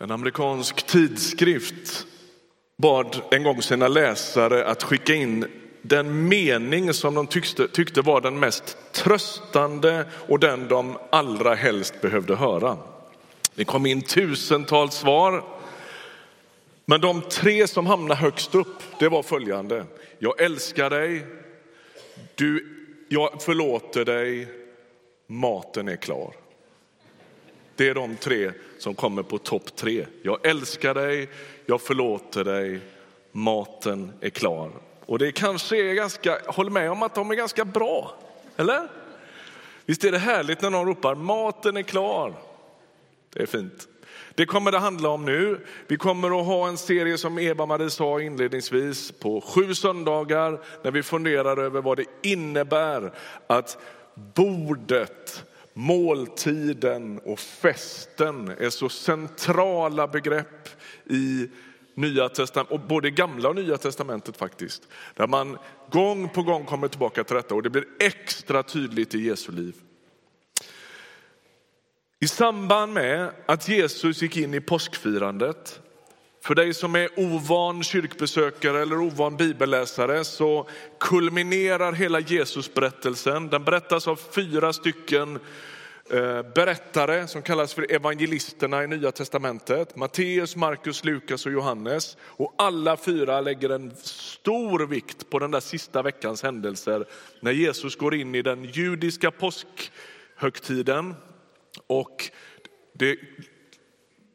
En amerikansk tidskrift bad en gång sina läsare att skicka in den mening som de tyckte, tyckte var den mest tröstande och den de allra helst behövde höra. Det kom in tusentals svar. Men de tre som hamnade högst upp, det var följande. Jag älskar dig, du, jag förlåter dig, maten är klar. Det är de tre som kommer på topp tre. Jag älskar dig, jag förlåter dig, maten är klar. Och det kanske är ganska, håll med om att de är ganska bra, eller? Visst är det härligt när någon ropar maten är klar. Det är fint. Det kommer det handla om nu. Vi kommer att ha en serie som Eva-Marie sa inledningsvis på sju söndagar när vi funderar över vad det innebär att bordet måltiden och festen är så centrala begrepp i Nya testamentet, både gamla och nya testamentet faktiskt. Där man gång på gång kommer tillbaka till detta och det blir extra tydligt i Jesu liv. I samband med att Jesus gick in i påskfirandet, för dig som är ovan kyrkbesökare eller ovan bibelläsare så kulminerar hela Jesusberättelsen. Den berättas av fyra stycken eh, berättare som kallas för evangelisterna i Nya Testamentet. Matteus, Markus, Lukas och Johannes. Och alla fyra lägger en stor vikt på den där sista veckans händelser när Jesus går in i den judiska påskhögtiden. Och det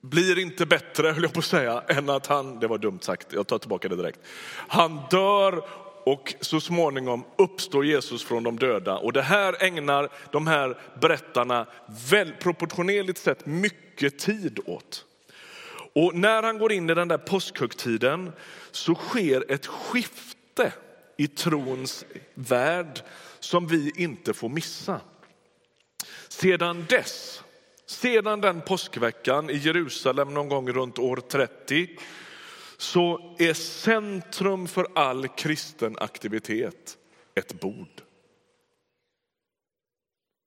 blir inte bättre, höll jag på att säga, än att han, det var dumt sagt, jag tar tillbaka det direkt. Han dör och så småningom uppstår Jesus från de döda. Och det här ägnar de här berättarna väl, proportionerligt sett mycket tid åt. Och när han går in i den där påskhögtiden så sker ett skifte i trons värld som vi inte får missa. Sedan dess, sedan den påskveckan i Jerusalem någon gång runt år 30 så är centrum för all kristen aktivitet ett bord.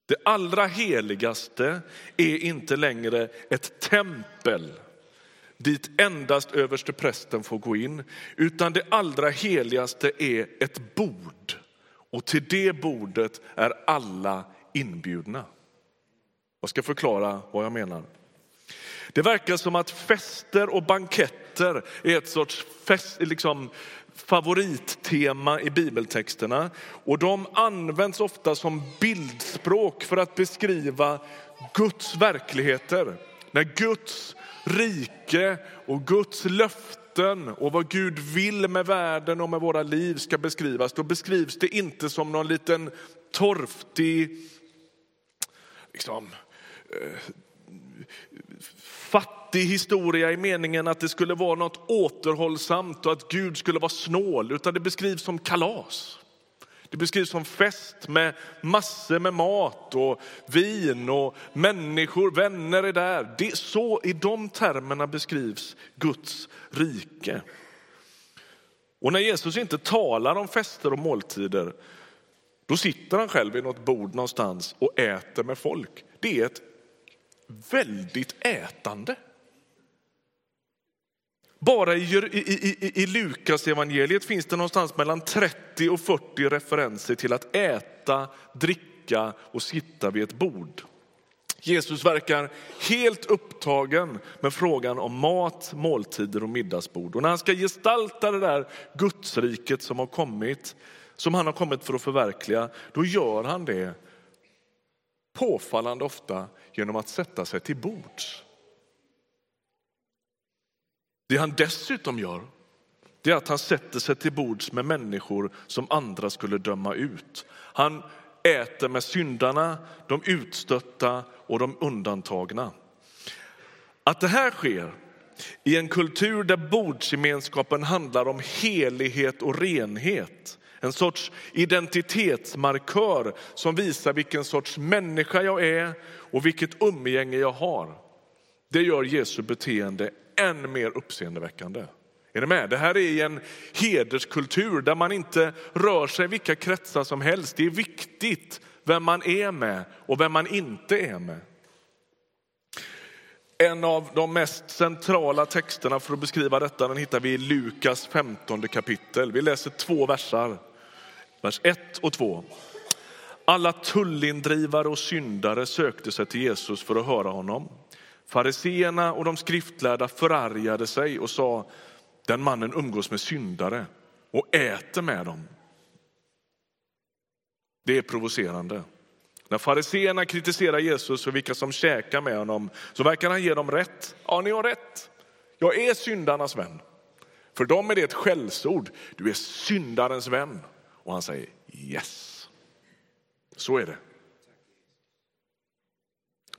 Det allra heligaste är inte längre ett tempel dit endast överste prästen får gå in, utan det allra heligaste är ett bord. Och till det bordet är alla inbjudna. Jag ska förklara vad jag menar. Det verkar som att fester och banketter är ett sorts fest, liksom, favorittema i bibeltexterna. Och de används ofta som bildspråk för att beskriva Guds verkligheter. När Guds rike och Guds löften och vad Gud vill med världen och med våra liv ska beskrivas, då beskrivs det inte som någon liten torftig liksom, fattig historia i meningen att det skulle vara något återhållsamt och att Gud skulle vara snål, utan det beskrivs som kalas. Det beskrivs som fest med massor med mat och vin och människor, vänner är där. Det, så i de termerna beskrivs Guds rike. Och när Jesus inte talar om fester och måltider, då sitter han själv vid något bord någonstans och äter med folk. Det är ett väldigt ätande. Bara i, i, i, i Lukas evangeliet finns det någonstans mellan 30 och 40 referenser till att äta, dricka och sitta vid ett bord. Jesus verkar helt upptagen med frågan om mat, måltider och middagsbord. Och när han ska gestalta det där gudsriket som har kommit, som han har kommit för att förverkliga, då gör han det påfallande ofta genom att sätta sig till bords. Det han dessutom gör det är att han sätter sig till bords med människor som andra skulle döma ut. Han äter med syndarna, de utstötta och de undantagna. Att det här sker i en kultur där bordsgemenskapen handlar om helighet och renhet en sorts identitetsmarkör som visar vilken sorts människa jag är och vilket umgänge jag har. Det gör Jesu beteende än mer uppseendeväckande. Är ni med? Det här är en hederskultur där man inte rör sig i vilka kretsar som helst. Det är viktigt vem man är med och vem man inte är med. En av de mest centrala texterna för att beskriva detta den hittar vi i Lukas 15 kapitel. Vi läser två versar, vers 1 och 2. Alla tullindrivare och syndare sökte sig till Jesus för att höra honom. Fariseerna och de skriftlärda förargade sig och sa, den mannen umgås med syndare och äter med dem. Det är provocerande. När fariseerna kritiserar Jesus för vilka som käkar med honom så verkar han ge dem rätt. Ja, ni har rätt. Jag är syndarnas vän. För dem är det ett skällsord. Du är syndarens vän. Och han säger yes. Så är det.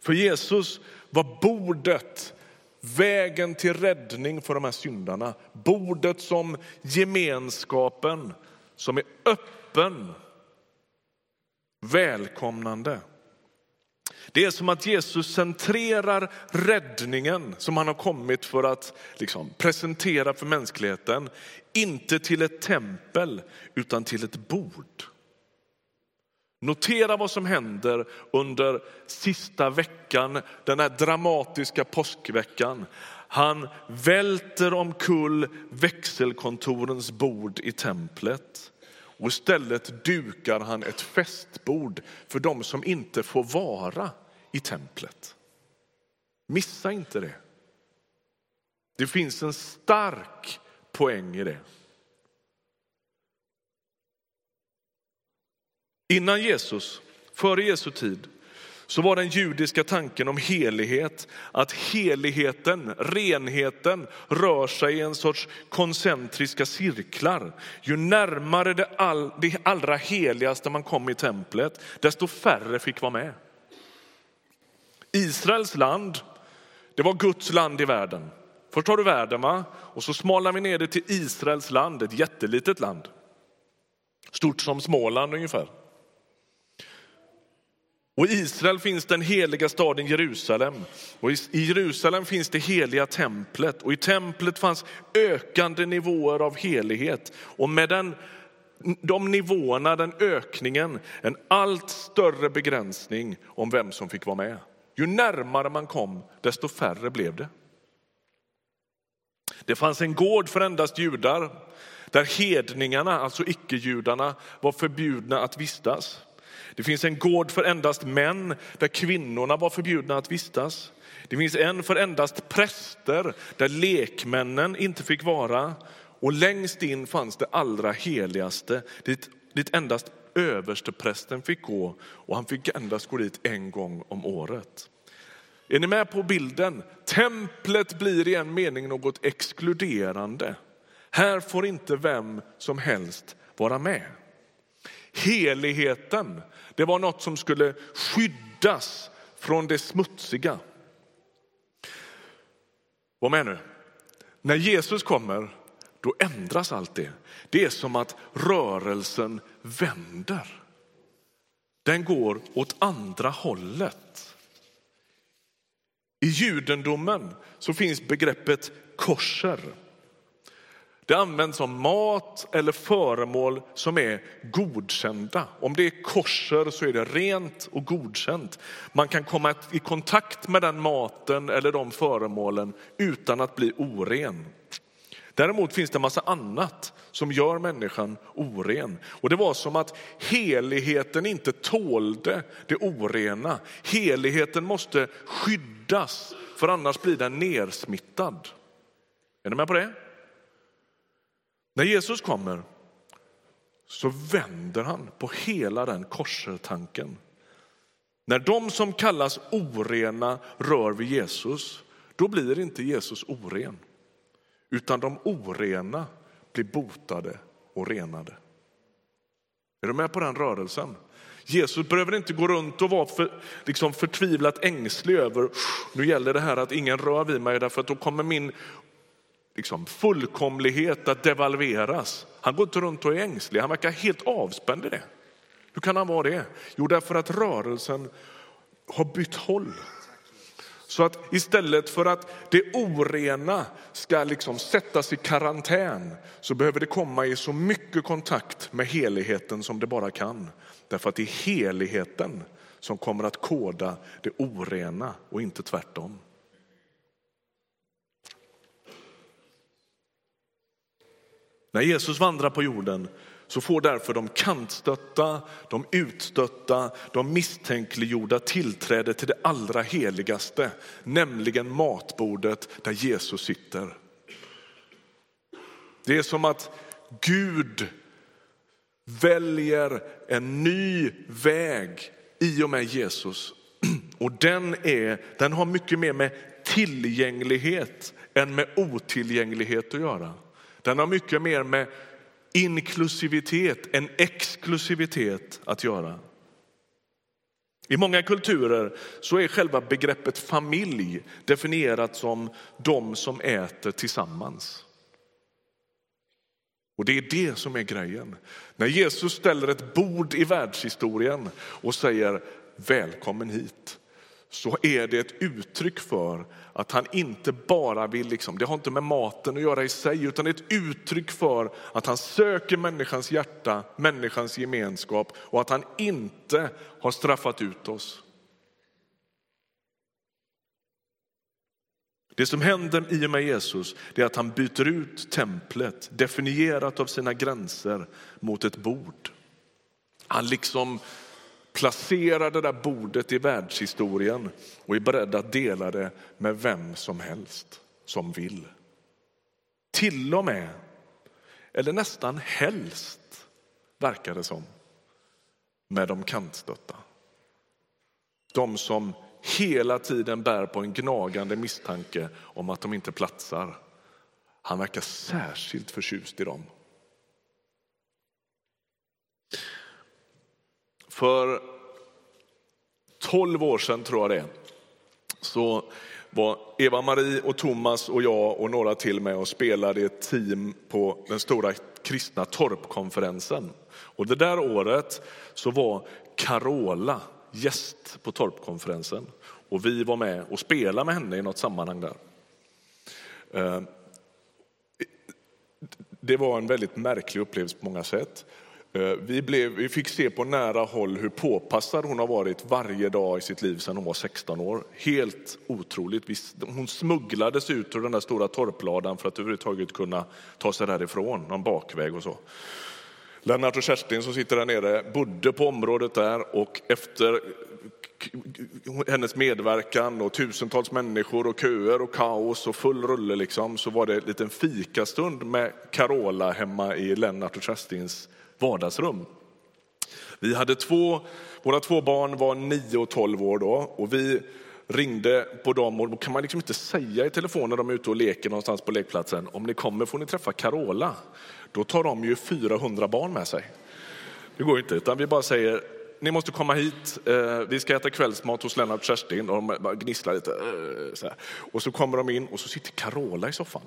För Jesus var bordet vägen till räddning för de här syndarna. Bordet som gemenskapen som är öppen välkomnande. Det är som att Jesus centrerar räddningen som han har kommit för att liksom, presentera för mänskligheten, inte till ett tempel utan till ett bord. Notera vad som händer under sista veckan, den här dramatiska påskveckan. Han välter omkull växelkontorens bord i templet. Och istället dukar han ett festbord för de som inte får vara i templet. Missa inte det. Det finns en stark poäng i det. Innan Jesus, före Jesu tid, så var den judiska tanken om helighet att heligheten, renheten, rör sig i en sorts koncentriska cirklar. Ju närmare det, all, det allra heligaste man kom i templet, desto färre fick vara med. Israels land, det var Guds land i världen. Först har du världen va? och så smalnar vi ner det till Israels land, ett jättelitet land. Stort som Småland ungefär. Och I Israel finns den heliga staden Jerusalem. Och I Jerusalem finns det heliga templet. Och i templet fanns ökande nivåer av helighet. Och med den, de nivåerna, den ökningen, en allt större begränsning om vem som fick vara med. Ju närmare man kom, desto färre blev det. Det fanns en gård för endast judar, där hedningarna, alltså icke-judarna, var förbjudna att vistas. Det finns en gård för endast män där kvinnorna var förbjudna att vistas. Det finns en för endast präster där lekmännen inte fick vara. Och längst in fanns det allra heligaste dit, dit endast översteprästen fick gå och han fick endast gå dit en gång om året. Är ni med på bilden? Templet blir i en mening något exkluderande. Här får inte vem som helst vara med. Heligheten, det var något som skulle skyddas från det smutsiga. Var med nu? När Jesus kommer, då ändras allt det. Det är som att rörelsen vänder. Den går åt andra hållet. I judendomen så finns begreppet korser. Det används som mat eller föremål som är godkända. Om det är korser så är det rent och godkänt. Man kan komma i kontakt med den maten eller de föremålen utan att bli oren. Däremot finns det en massa annat som gör människan oren. Och det var som att heligheten inte tålde det orena. Heligheten måste skyddas för annars blir den nersmittad. Är ni med på det? När Jesus kommer så vänder han på hela den korsertanken. När de som kallas orena rör vid Jesus, då blir inte Jesus oren. Utan de orena blir botade och renade. Är du med på den rörelsen? Jesus behöver inte gå runt och vara för, liksom förtvivlat ängslig över nu gäller det här att ingen rör vid mig därför att då kommer min liksom, fullkomlighet att devalveras. Han går inte runt och är ängslig, han verkar helt avspänd i det. Hur kan han vara det? Jo, därför att rörelsen har bytt håll. Så att istället för att det orena ska liksom sättas i karantän så behöver det komma i så mycket kontakt med heligheten som det bara kan. Därför att det är heligheten som kommer att koda det orena och inte tvärtom. När Jesus vandrar på jorden så får därför de kantstötta, de utstötta, de misstänkliggjorda tillträde till det allra heligaste, nämligen matbordet där Jesus sitter. Det är som att Gud väljer en ny väg i och med Jesus. Och den, är, den har mycket mer med tillgänglighet än med otillgänglighet att göra. Den har mycket mer med inklusivitet än exklusivitet att göra. I många kulturer så är själva begreppet familj definierat som de som äter tillsammans. Och det är det som är grejen. När Jesus ställer ett bord i världshistorien och säger välkommen hit så är det ett uttryck för att han inte bara vill, liksom, det har inte med maten att göra i sig, utan det är ett uttryck för att han söker människans hjärta, människans gemenskap och att han inte har straffat ut oss. Det som händer i och med Jesus är att han byter ut templet, definierat av sina gränser, mot ett bord. Han liksom placerar det där bordet i världshistorien och är beredd att dela det med vem som helst som vill. Till och med, eller nästan helst, verkar det som, med de kantstötta. De som hela tiden bär på en gnagande misstanke om att de inte platsar. Han verkar särskilt förtjust i dem. För 12 år sedan, tror jag det så var Eva-Marie och Thomas och jag och några till med och spelade i ett team på den stora kristna torpkonferensen. Och det där året så var Carola gäst på torpkonferensen och vi var med och spelade med henne i något sammanhang där. Eh, det var en väldigt märklig upplevelse på många sätt. Eh, vi, blev, vi fick se på nära håll hur påpassad hon har varit varje dag i sitt liv sedan hon var 16 år. Helt otroligt. Hon smugglades ut ur den där stora torpladan för att överhuvudtaget kunna ta sig därifrån, någon bakväg och så. Lennart och Kerstin som sitter där nere bodde på området där och efter hennes medverkan och tusentals människor och köer och kaos och full rulle liksom, så var det en liten fikastund med Carola hemma i Lennart och Kerstins vardagsrum. Vi hade två, våra två barn var 9 och 12 år då och vi ringde på dem och då kan man liksom inte säga i telefon när de är ute och leker någonstans på lekplatsen, om ni kommer får ni träffa Carola. Då tar de ju 400 barn med sig. Det går inte, utan vi bara säger ni måste komma hit, eh, vi ska äta kvällsmat hos Lennart och Kerstin. Och de bara gnisslar lite. Eh, så här. Och så kommer de in och så sitter Carola i soffan.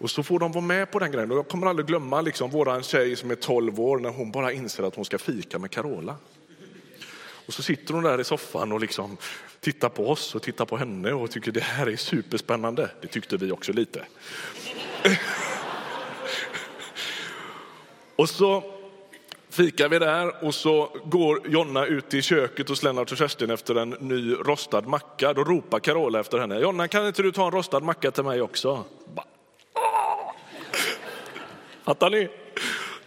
Och så får de vara med på den grejen. Och jag kommer aldrig glömma liksom, våran tjej som är 12 år när hon bara inser att hon ska fika med Carola. Och så sitter hon där i soffan och liksom tittar på oss och tittar på henne och tycker det här är superspännande. Det tyckte vi också lite. och så fikar vi där och så går Jonna ut i köket hos Lennart och Kerstin efter en ny rostad macka. Då ropar Carola efter henne. Jonna, kan inte du ta en rostad macka till mig också? Fattar ni?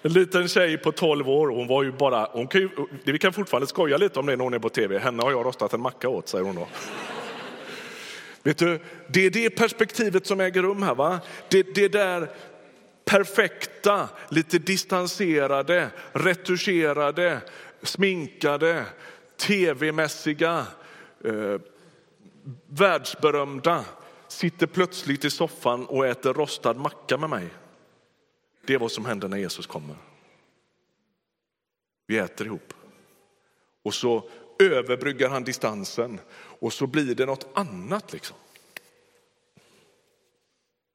En liten tjej på 12 år, hon var ju bara, hon kan ju, vi kan fortfarande skoja lite om det när hon är på tv. Henne har jag rostat en macka åt, säger hon då. Vet du, det är det perspektivet som äger rum här. Va? Det, det där perfekta, lite distanserade, retuscherade, sminkade, tv-mässiga, eh, världsberömda sitter plötsligt i soffan och äter rostad macka med mig. Det är vad som händer när Jesus kommer. Vi äter ihop. Och så överbryggar han distansen och så blir det något annat. liksom.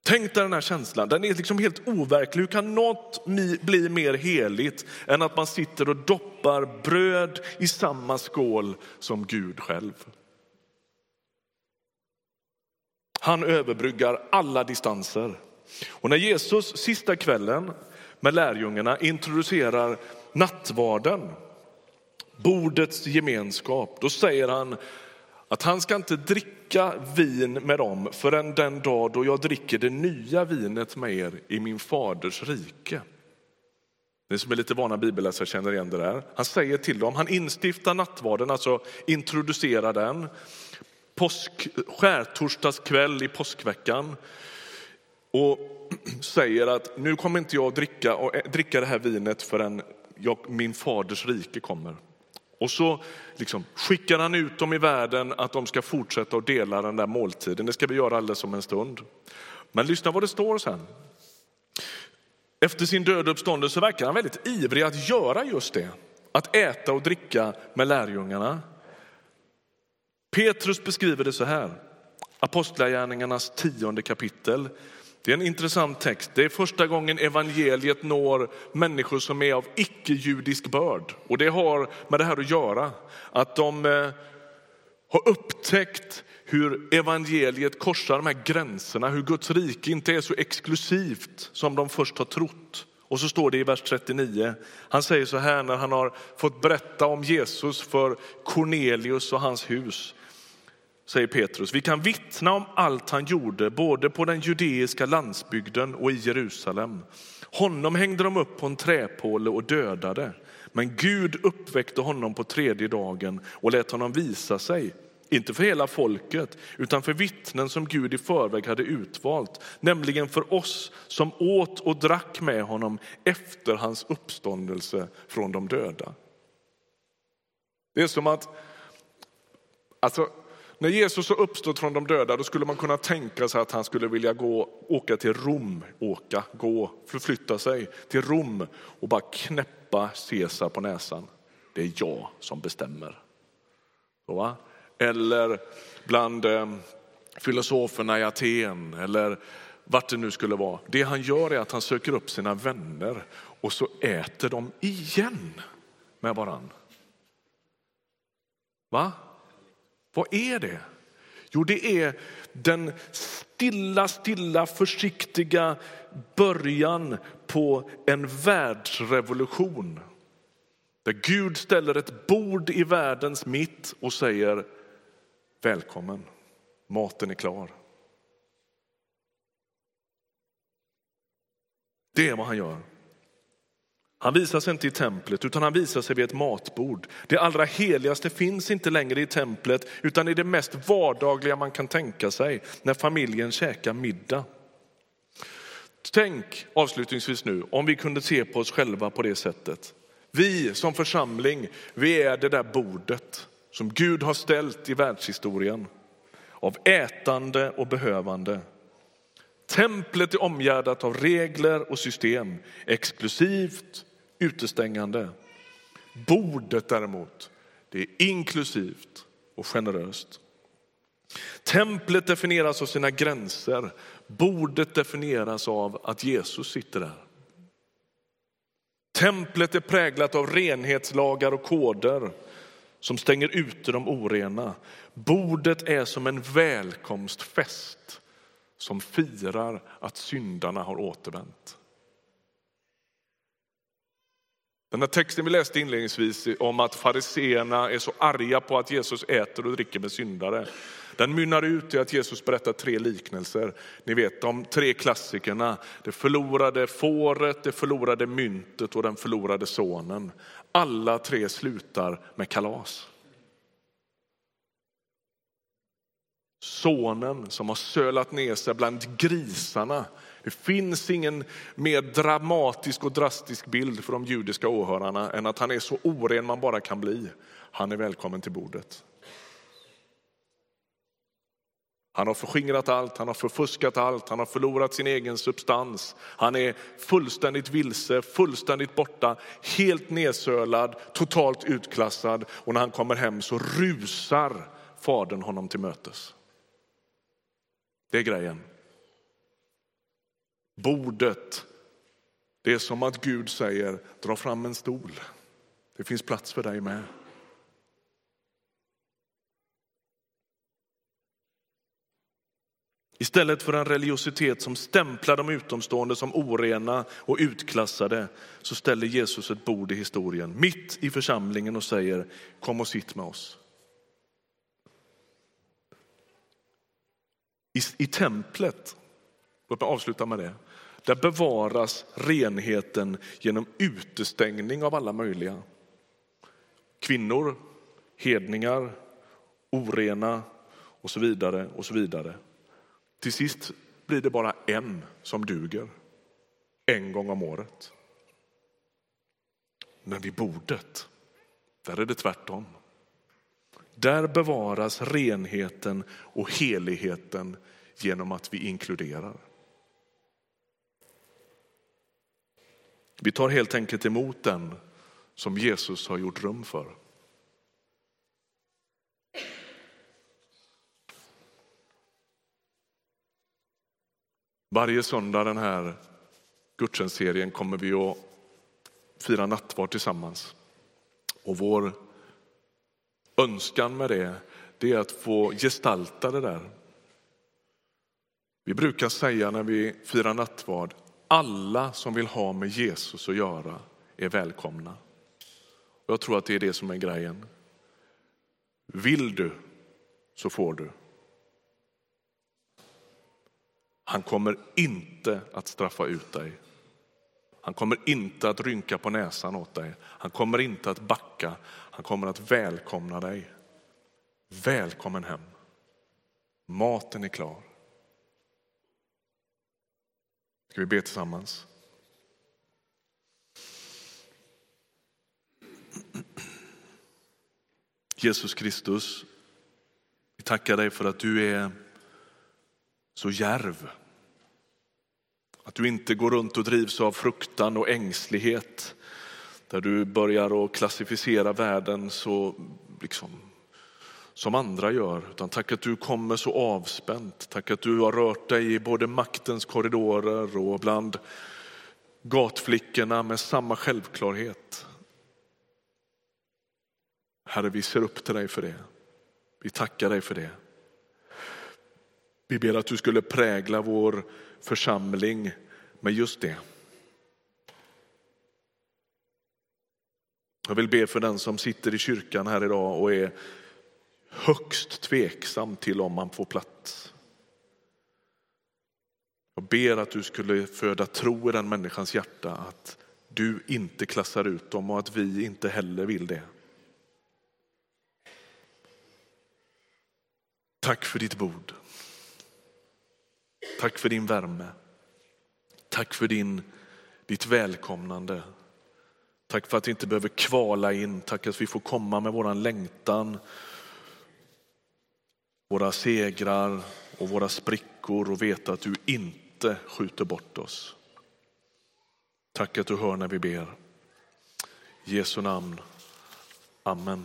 Tänk dig den här känslan, den är liksom helt overklig. Hur kan något bli mer heligt än att man sitter och doppar bröd i samma skål som Gud själv? Han överbryggar alla distanser. Och när Jesus sista kvällen med lärjungarna introducerar nattvarden, bordets gemenskap, då säger han Att han ska inte dricka vin med dem förrän den dag då jag dricker det nya vinet med er i min faders rike. Ni som är lite vana bibelläsare känner igen det där. Han säger till dem, han instiftar nattvarden, alltså introducerar den. Påsk, skärtorsdagskväll i påskveckan. Och säger att nu kommer inte jag dricka, och eh, dricka det här vinet förrän jag, min faders rike kommer. Och så liksom skickar han ut dem i världen att de ska fortsätta att dela den där måltiden. Det ska vi göra alldeles om en stund. Men lyssna vad det står sen. Efter sin död uppståndelse verkar han väldigt ivrig att göra just det. Att äta och dricka med lärjungarna. Petrus beskriver det så här. Apostlagärningarnas tionde kapitel. Det är en intressant text. Det är första gången evangeliet når människor som är av icke-judisk börd. Och det har med det här att göra. Att de eh, har upptäckt hur evangeliet korsar de här gränserna, hur Guds rike inte är så exklusivt som de först har trott. Och så står det i vers 39, han säger så här när han har fått berätta om Jesus för Cornelius och hans hus säger Petrus. Vi kan vittna om allt han gjorde, både på den judeiska landsbygden och i Jerusalem. Honom hängde de upp på en träpåle och dödade. Men Gud uppväckte honom på tredje dagen och lät honom visa sig, inte för hela folket, utan för vittnen som Gud i förväg hade utvalt, nämligen för oss som åt och drack med honom efter hans uppståndelse från de döda. Det är som att, alltså när Jesus har uppstått från de döda då skulle man kunna tänka sig att han skulle vilja gå, åka till Rom, åka, gå, förflytta sig till Rom och bara knäppa Caesar på näsan. Det är jag som bestämmer. Så, eller bland eh, filosoferna i Aten eller vart det nu skulle vara. Det han gör är att han söker upp sina vänner och så äter de igen med varann. Va? Vad är det? Jo, det är den stilla, stilla, försiktiga början på en världsrevolution. Där Gud ställer ett bord i världens mitt och säger välkommen, maten är klar. Det är vad han gör. Han visar sig inte i templet utan han visar sig vid ett matbord. Det allra heligaste finns inte längre i templet utan i det mest vardagliga man kan tänka sig när familjen käkar middag. Tänk avslutningsvis nu om vi kunde se på oss själva på det sättet. Vi som församling, vi är det där bordet som Gud har ställt i världshistorien av ätande och behövande. Templet är omgärdat av regler och system, exklusivt utestängande. Bordet däremot, det är inklusivt och generöst. Templet definieras av sina gränser. Bordet definieras av att Jesus sitter där. Templet är präglat av renhetslagar och koder som stänger ute de orena. Bordet är som en välkomstfest som firar att syndarna har återvänt. Den här texten vi läste inledningsvis om att fariseerna är så arga på att Jesus äter och dricker med syndare. Den mynnar ut i att Jesus berättar tre liknelser. Ni vet de tre klassikerna. Det förlorade fåret, det förlorade myntet och den förlorade sonen. Alla tre slutar med kalas. Sonen som har sölat ner sig bland grisarna det finns ingen mer dramatisk och drastisk bild för de judiska åhörarna än att han är så oren man bara kan bli. Han är välkommen till bordet. Han har förskingrat allt, han har förfuskat allt, han har förlorat sin egen substans. Han är fullständigt vilse, fullständigt borta, helt nedsölad, totalt utklassad. Och när han kommer hem så rusar fadern honom till mötes. Det är grejen. Bordet, det är som att Gud säger, dra fram en stol. Det finns plats för dig med. Istället för en religiositet som stämplar de utomstående som orena och utklassade så ställer Jesus ett bord i historien mitt i församlingen och säger kom och sitt med oss. I, I templet, låt mig avsluta med det, där bevaras renheten genom utestängning av alla möjliga. Kvinnor, hedningar, orena och så vidare och så vidare. Till sist blir det bara en som duger, en gång om året. Men vid bordet, där är det tvärtom. Där bevaras renheten och heligheten genom att vi inkluderar. Vi tar helt enkelt emot den som Jesus har gjort rum för. Varje söndag den här gudstjänstserien kommer vi att fira nattvard tillsammans. Och vår önskan med det, det är att få gestalta det där. Vi brukar säga när vi firar nattvard, alla som vill ha med Jesus att göra är välkomna. Och jag tror att det är det som är grejen. Vill du så får du. Han kommer inte att straffa ut dig. Han kommer inte att rynka på näsan åt dig. Han kommer inte att backa. Han kommer att välkomna dig. Välkommen hem. Maten är klar. Ska vi be tillsammans? Jesus Kristus, vi tackar dig för att du är så järv. Att du inte går runt och drivs av fruktan och ängslighet. Där du börjar att klassificera världen så liksom, som andra gör. Utan tack att du kommer så avspänt. Tack att du har rört dig i både maktens korridorer och bland gatflickorna med samma självklarhet. Herre, vi ser upp till dig för det. Vi tackar dig för det. Vi ber att du skulle prägla vår församling med just det. Jag vill be för den som sitter i kyrkan här idag och är högst tveksam till om man får plats. Jag ber att du skulle föda tro i den människans hjärta att du inte klassar ut dem och att vi inte heller vill det. Tack för ditt bord. Tack för din värme. Tack för din, ditt välkomnande. Tack för att vi inte behöver kvala in. Tack att vi får komma med våran längtan, våra segrar och våra sprickor och veta att du inte skjuter bort oss. Tack att du hör när vi ber. I Jesu namn. Amen.